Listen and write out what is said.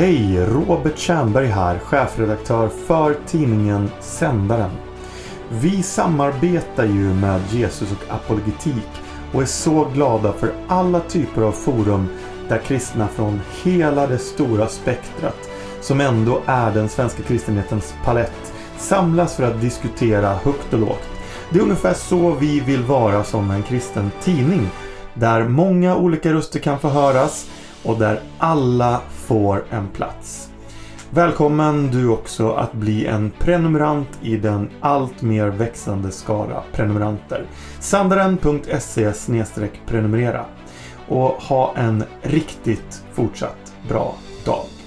Hej! Robert Tjernberg här, chefredaktör för tidningen Sändaren. Vi samarbetar ju med Jesus och apologetik och är så glada för alla typer av forum där kristna från hela det stora spektrat, som ändå är den svenska kristenhetens palett, samlas för att diskutera högt och lågt. Det är ungefär så vi vill vara som en kristen tidning, där många olika röster kan få höras och där alla får en plats. Välkommen du också att bli en prenumerant i den allt mer växande skara prenumeranter. Sandaren.se prenumerera och ha en riktigt fortsatt bra dag.